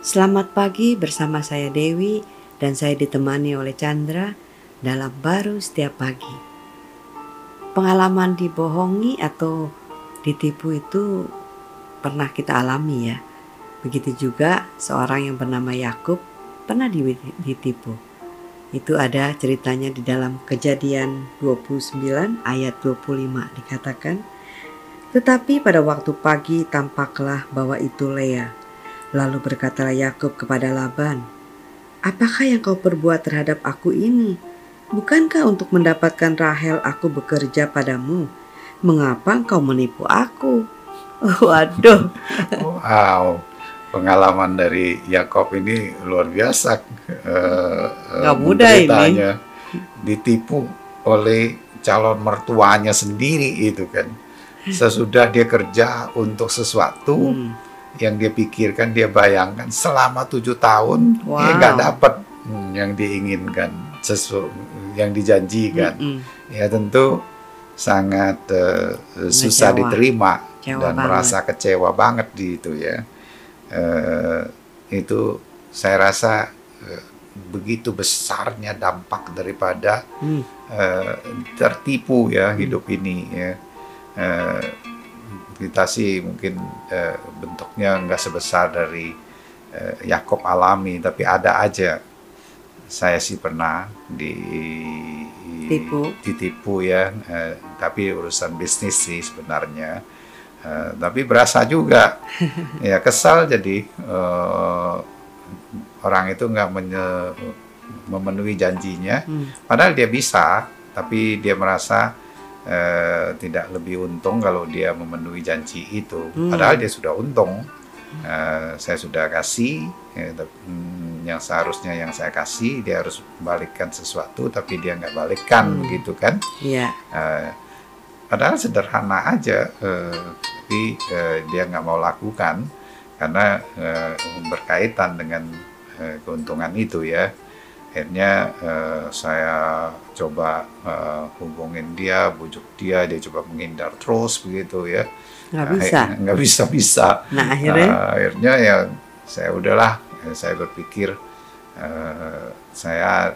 Selamat pagi bersama saya Dewi dan saya ditemani oleh Chandra dalam baru setiap pagi. Pengalaman dibohongi atau ditipu itu pernah kita alami ya. Begitu juga seorang yang bernama Yakub pernah ditipu. Itu ada ceritanya di dalam Kejadian 29 ayat 25 dikatakan, "Tetapi pada waktu pagi tampaklah bahwa itu Lea." Lalu berkatalah Yakub kepada Laban, "Apakah yang kau perbuat terhadap aku ini? Bukankah untuk mendapatkan Rahel aku bekerja padamu? Mengapa engkau menipu aku?" Waduh. Wow, pengalaman dari Yakob ini luar biasa. Uh, Gak mudah ini. Ditipu oleh calon mertuanya sendiri itu kan. Sesudah dia kerja untuk sesuatu. Hmm yang dia pikirkan, dia bayangkan selama tujuh tahun wow. dia nggak dapat hmm, yang diinginkan, sesu yang dijanjikan. Mm -mm. Ya tentu sangat uh, susah diterima kecewa dan banget. merasa kecewa banget di itu ya. Uh, itu saya rasa uh, begitu besarnya dampak daripada mm. uh, tertipu ya hidup ini ya. Uh, sih mungkin uh, bentuknya nggak sebesar dari uh, Yakob alami, tapi ada aja. Saya sih pernah di Tipu. ditipu ya, uh, tapi urusan bisnis sih sebenarnya. Uh, tapi berasa juga, ya kesal jadi uh, orang itu nggak memenuhi janjinya, hmm. padahal dia bisa, tapi dia merasa eh, tidak lebih untung kalau dia memenuhi janji itu. Hmm. Padahal dia sudah untung. Eh, saya sudah kasih eh, yang seharusnya yang saya kasih dia harus balikkan sesuatu tapi dia nggak balikkan hmm. gitu kan? Iya. Eh, padahal sederhana aja, eh, tapi eh, dia nggak mau lakukan karena eh, berkaitan dengan eh, keuntungan itu ya akhirnya uh, saya coba uh, hubungin dia, bujuk dia, dia coba menghindar terus begitu ya. Nggak bisa. Nggak bisa bisa. Nah akhirnya. Uh, akhirnya ya saya udahlah, saya berpikir uh, saya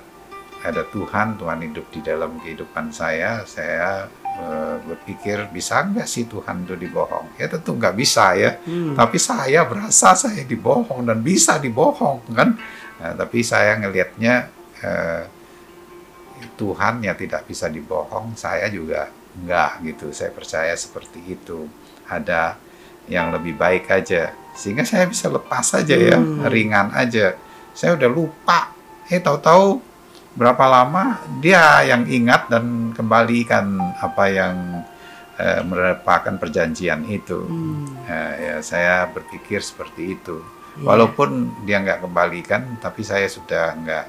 ada Tuhan, Tuhan hidup di dalam kehidupan saya, saya uh, berpikir bisa nggak sih Tuhan itu dibohong? Ya tentu nggak bisa ya. Hmm. Tapi saya berasa saya dibohong dan bisa dibohong kan Nah, tapi saya ngelihatnya eh, Tuhan ya tidak bisa dibohong, saya juga enggak gitu. Saya percaya seperti itu. Ada yang lebih baik aja. Sehingga saya bisa lepas aja ya, hmm. ringan aja. Saya udah lupa. Eh tahu-tahu berapa lama dia yang ingat dan kembalikan apa yang eh, merupakan perjanjian itu. Hmm. Eh, ya saya berpikir seperti itu. Yeah. Walaupun dia nggak kembalikan, tapi saya sudah nggak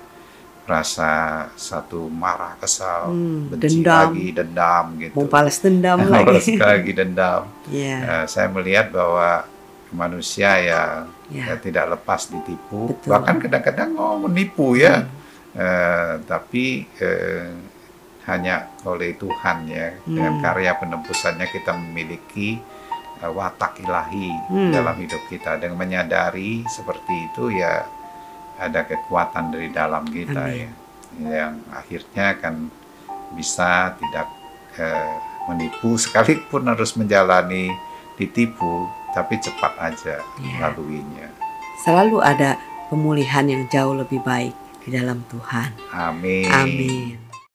rasa satu marah, kesal, hmm, benci dendam. lagi, dendam gitu. Mau balas dendam lagi. balas lagi dendam. Yeah. Uh, saya melihat bahwa manusia ya, yeah. ya tidak lepas ditipu, Betul. bahkan kadang-kadang mau menipu ya. Hmm. Uh, tapi uh, hanya oleh Tuhan ya, hmm. dengan karya penebusannya kita memiliki watak ilahi hmm. dalam hidup kita dengan menyadari seperti itu ya ada kekuatan dari dalam kita Amin. ya yang akhirnya akan bisa tidak uh, menipu sekalipun harus menjalani ditipu tapi cepat aja yeah. laluinya selalu ada pemulihan yang jauh lebih baik di dalam Tuhan amin amin